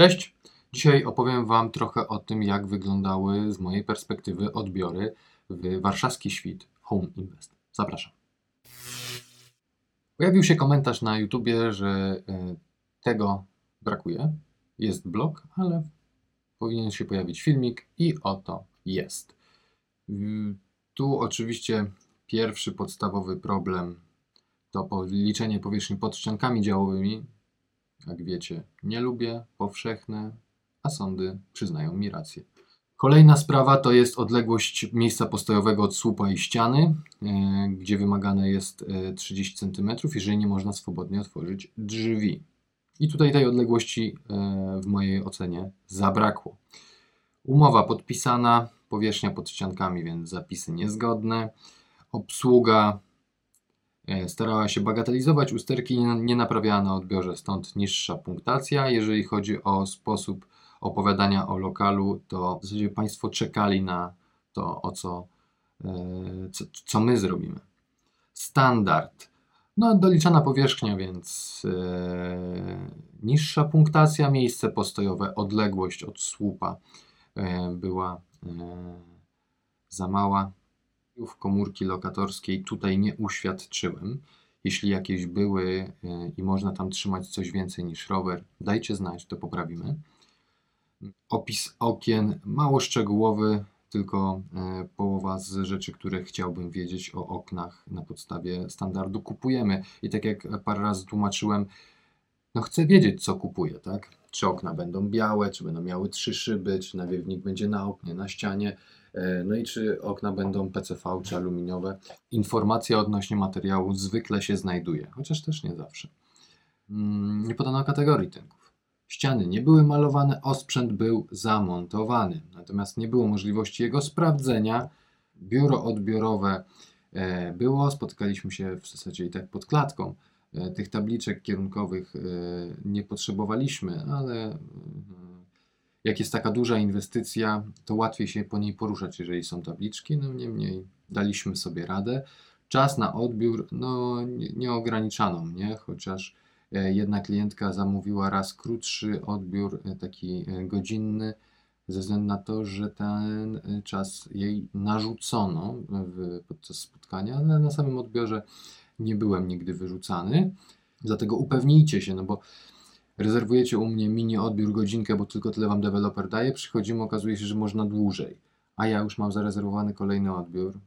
Cześć! Dzisiaj opowiem Wam trochę o tym, jak wyglądały z mojej perspektywy odbiory w warszawski świt Home Invest. Zapraszam. Pojawił się komentarz na YouTubie, że e, tego brakuje. Jest blog, ale powinien się pojawić filmik i oto jest. Tu oczywiście pierwszy podstawowy problem to liczenie powierzchni pod ściankami działowymi, jak wiecie, nie lubię, powszechne, a sądy przyznają mi rację. Kolejna sprawa to jest odległość miejsca postojowego od słupa i ściany, e, gdzie wymagane jest 30 e, cm, jeżeli nie można swobodnie otworzyć drzwi. I tutaj tej odległości e, w mojej ocenie zabrakło. Umowa podpisana, powierzchnia pod ściankami, więc zapisy niezgodne. Obsługa starała się bagatelizować usterki nie naprawiała na odbiorze, stąd niższa punktacja. Jeżeli chodzi o sposób opowiadania o lokalu, to w zasadzie Państwo czekali na to, o co, e, co, co my zrobimy. Standard. No, doliczana powierzchnia, więc e, niższa punktacja, miejsce postojowe, odległość od słupa e, była e, za mała w komórki lokatorskiej tutaj nie uświadczyłem. Jeśli jakieś były e, i można tam trzymać coś więcej niż rower, dajcie znać, to poprawimy. Opis okien mało szczegółowy, tylko e, połowa z rzeczy, które chciałbym wiedzieć o oknach na podstawie standardu kupujemy. I tak jak parę razy tłumaczyłem, no chcę wiedzieć, co kupuję, tak? Czy okna będą białe, czy będą miały trzy szyby, czy nawiewnik będzie na oknie, na ścianie no i czy okna będą PCV czy aluminiowe. Informacja odnośnie materiału zwykle się znajduje, chociaż też nie zawsze. Mm, nie podano kategorii tynków. Ściany nie były malowane, osprzęt był zamontowany, natomiast nie było możliwości jego sprawdzenia. Biuro odbiorowe e, było, spotkaliśmy się w zasadzie i tak pod klatką. E, tych tabliczek kierunkowych nie potrzebowaliśmy, ale mm, jak jest taka duża inwestycja, to łatwiej się po niej poruszać, jeżeli są tabliczki. No niemniej daliśmy sobie radę. Czas na odbiór, no nie, ograniczano mnie, chociaż e, jedna klientka zamówiła raz krótszy odbiór, e, taki e, godzinny, ze względu na to, że ten czas jej narzucono w, podczas spotkania, ale na samym odbiorze nie byłem nigdy wyrzucany. Dlatego upewnijcie się, no bo rezerwujecie u mnie mini odbiór godzinkę, bo tylko tyle wam deweloper daje, przychodzimy, okazuje się, że można dłużej, a ja już mam zarezerwowany kolejny odbiór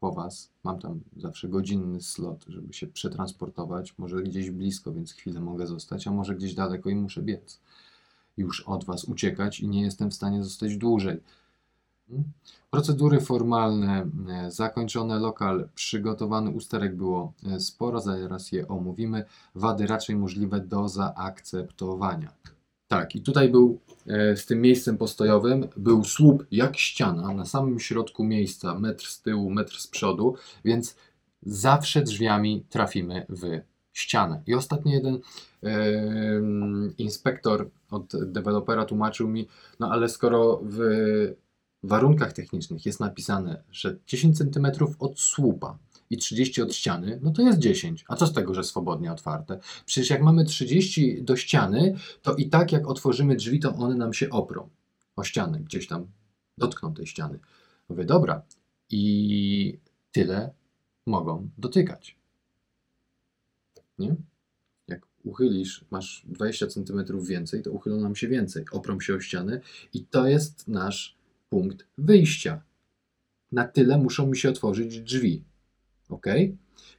po was. Mam tam zawsze godzinny slot, żeby się przetransportować, może gdzieś blisko, więc chwilę mogę zostać, a może gdzieś daleko i muszę biec. Już od was uciekać i nie jestem w stanie zostać dłużej. Procedury formalne e, zakończone, lokal przygotowany, usterek było e, sporo, zaraz je omówimy. Wady raczej możliwe do zaakceptowania. Tak, i tutaj był e, z tym miejscem postojowym, był słup jak ściana na samym środku miejsca, metr z tyłu, metr z przodu, więc zawsze drzwiami trafimy w ścianę. I ostatni jeden inspektor od dewelopera tłumaczył mi, no ale skoro w warunkach technicznych jest napisane, że 10 cm od słupa i 30 od ściany, no to jest 10. A co z tego, że swobodnie otwarte? Przecież jak mamy 30 do ściany, to i tak jak otworzymy drzwi, to one nam się oprą o ścianę, gdzieś tam dotkną tej ściany. Mówię, dobra, i tyle mogą dotykać. Nie? Jak uchylisz, masz 20 cm więcej, to uchylą nam się więcej, oprą się o ścianę i to jest nasz punkt wyjścia. Na tyle muszą mi się otworzyć drzwi. Ok?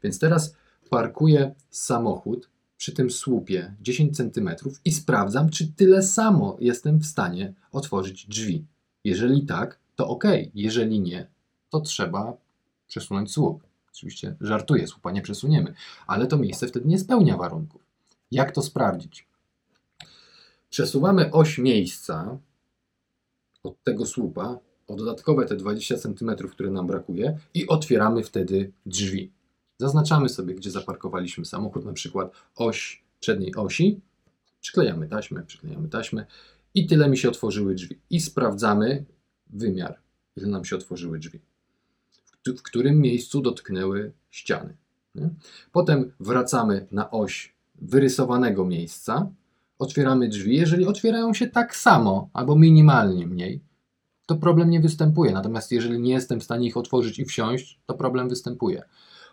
Więc teraz parkuję samochód przy tym słupie 10 cm i sprawdzam, czy tyle samo jestem w stanie otworzyć drzwi. Jeżeli tak, to ok. Jeżeli nie, to trzeba przesunąć słup. Oczywiście żartuję, słupa nie przesuniemy, ale to miejsce wtedy nie spełnia warunków. Jak to sprawdzić? Przesuwamy oś miejsca od tego słupa o dodatkowe te 20 cm, które nam brakuje i otwieramy wtedy drzwi. Zaznaczamy sobie, gdzie zaparkowaliśmy samochód, na przykład oś przedniej osi, przyklejamy taśmę, przyklejamy taśmę i tyle mi się otworzyły drzwi. I sprawdzamy wymiar, ile nam się otworzyły drzwi, w którym miejscu dotknęły ściany. Potem wracamy na oś wyrysowanego miejsca, otwieramy drzwi. Jeżeli otwierają się tak samo albo minimalnie mniej, to problem nie występuje. Natomiast jeżeli nie jestem w stanie ich otworzyć i wsiąść, to problem występuje.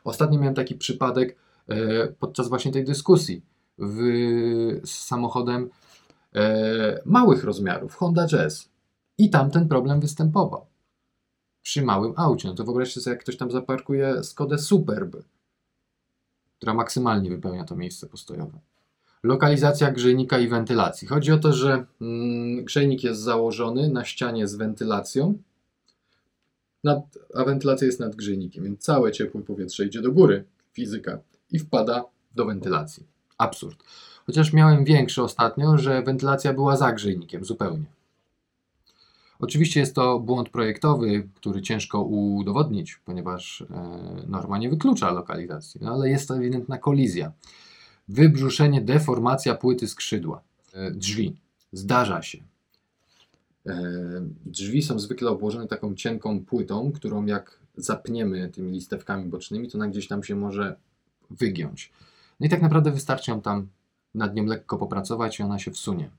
Ostatnio miałem taki przypadek e, podczas właśnie tej dyskusji w, z samochodem e, małych rozmiarów, Honda Jazz. I tam ten problem występował. Przy małym aucie. No to wyobraźcie sobie, jak ktoś tam zaparkuje Skodę Superb, która maksymalnie wypełnia to miejsce postojowe. Lokalizacja grzejnika i wentylacji. Chodzi o to, że mm, grzejnik jest założony na ścianie z wentylacją, nad, a wentylacja jest nad grzejnikiem, więc całe ciepłe powietrze idzie do góry, fizyka, i wpada do wentylacji. Absurd. Chociaż miałem większy ostatnio, że wentylacja była za grzejnikiem zupełnie. Oczywiście jest to błąd projektowy, który ciężko udowodnić, ponieważ e, norma nie wyklucza lokalizacji, no ale jest to ewidentna kolizja. Wybrzuszenie, deformacja płyty skrzydła. E, drzwi. Zdarza się. E, drzwi są zwykle obłożone taką cienką płytą, którą jak zapniemy tymi listewkami bocznymi, to na gdzieś tam się może wygiąć. No i tak naprawdę wystarczy ją tam nad nią lekko popracować i ona się wsunie.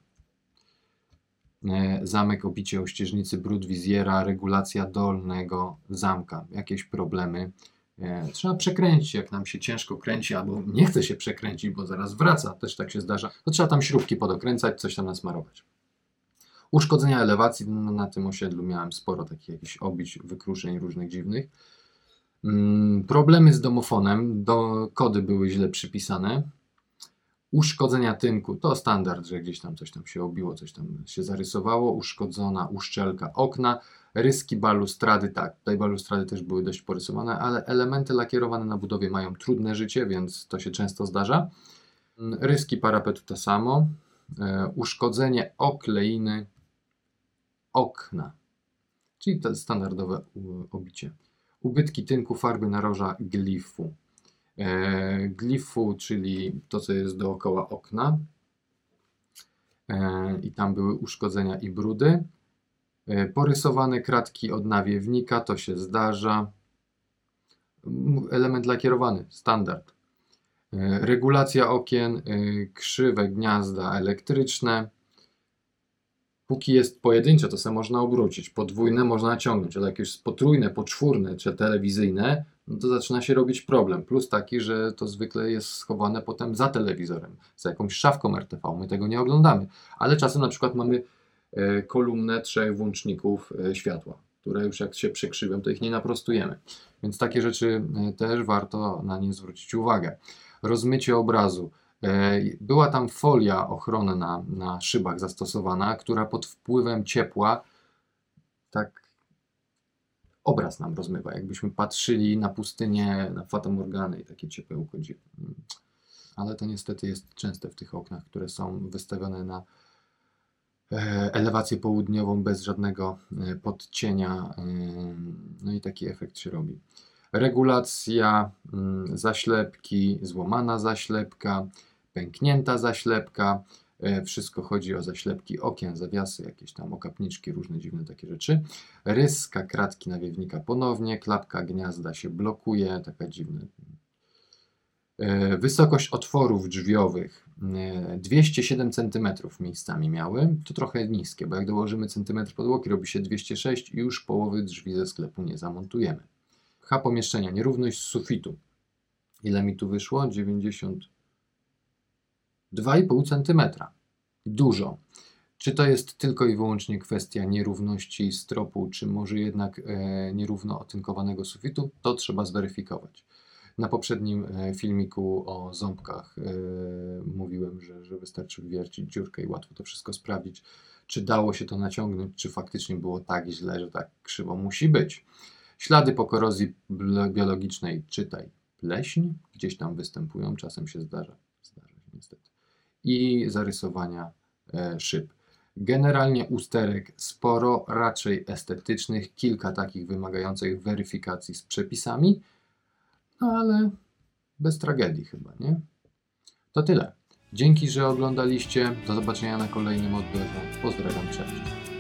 E, zamek, obicie ościeżnicy, brud wizjera, regulacja dolnego zamka, jakieś problemy. Trzeba przekręcić, jak nam się ciężko kręci, albo nie chce się przekręcić, bo zaraz wraca, też tak się zdarza, to trzeba tam śrubki podokręcać, coś tam nasmarować. Uszkodzenia elewacji, no, na tym osiedlu miałem sporo takich jakichś obić, wykruszeń różnych dziwnych. Mm, problemy z domofonem, do, kody były źle przypisane. Uszkodzenia tynku to standard, że gdzieś tam coś tam się obiło, coś tam się zarysowało. Uszkodzona uszczelka okna, ryski balustrady, tak, tutaj balustrady też były dość porysowane, ale elementy lakierowane na budowie mają trudne życie, więc to się często zdarza. Mm, ryski parapetu to samo. E, uszkodzenie okleiny okna, czyli to standardowe obicie. Ubytki tynku farby naroża glifu. E, glifu, czyli to, co jest dookoła okna. E, I tam były uszkodzenia i brudy. E, porysowane kratki od nawiewnika, to się zdarza. Element lakierowany, standard. E, regulacja okien, e, krzywe gniazda elektryczne. Póki jest pojedyncze, to sobie można obrócić. Podwójne można naciągnąć, ale jak już potrójne, poczwórne czy telewizyjne, no to zaczyna się robić problem. Plus taki, że to zwykle jest schowane potem za telewizorem, za jakąś szafką RTV. My tego nie oglądamy. Ale czasem na przykład mamy kolumnę trzech włączników e, światła, które już jak się przekrzywią, to ich nie naprostujemy. Więc takie rzeczy e, też warto na nie zwrócić uwagę. Rozmycie obrazu. Była tam folia ochronna na szybach zastosowana, która pod wpływem ciepła tak obraz nam rozmywa, jakbyśmy patrzyli na pustynię, na fatamorgany i takie ciepełko dziwne. Ale to niestety jest częste w tych oknach, które są wystawione na e, elewację południową bez żadnego e, podcienia. E, no i taki efekt się robi. Regulacja mm, zaślepki, złamana zaślepka, pęknięta zaślepka, E, wszystko chodzi o zaślepki okien, zawiasy, jakieś tam okapniczki, różne dziwne takie rzeczy. Ryska kratki nawiewnika ponownie, klapka gniazda się blokuje, taka dziwna. E, wysokość otworów drzwiowych 207 cm miejscami miały. To trochę niskie, bo jak dołożymy centymetr podłogi, robi się 206 i już połowy drzwi ze sklepu nie zamontujemy. H pomieszczenia, nierówność sufitu. Ile mi tu wyszło? 90 2,5 cm. Dużo. Czy to jest tylko i wyłącznie kwestia nierówności stropu, czy może jednak e, nierówno otynkowanego sufitu? To trzeba zweryfikować. Na poprzednim e, filmiku o ząbkach e, mówiłem, że, że wystarczy wywiercić dziurkę i łatwo to wszystko sprawdzić, czy dało się to naciągnąć, czy faktycznie było tak źle, że tak krzywo musi być. Ślady po korozji biologicznej, czytaj pleśń, gdzieś tam występują, czasem się zdarza, zdarza się niestety i zarysowania e, szyb. Generalnie usterek sporo, raczej estetycznych, kilka takich wymagających weryfikacji z przepisami, no ale bez tragedii chyba, nie? To tyle. Dzięki, że oglądaliście. Do zobaczenia na kolejnym odbiorze. Pozdrawiam, cześć.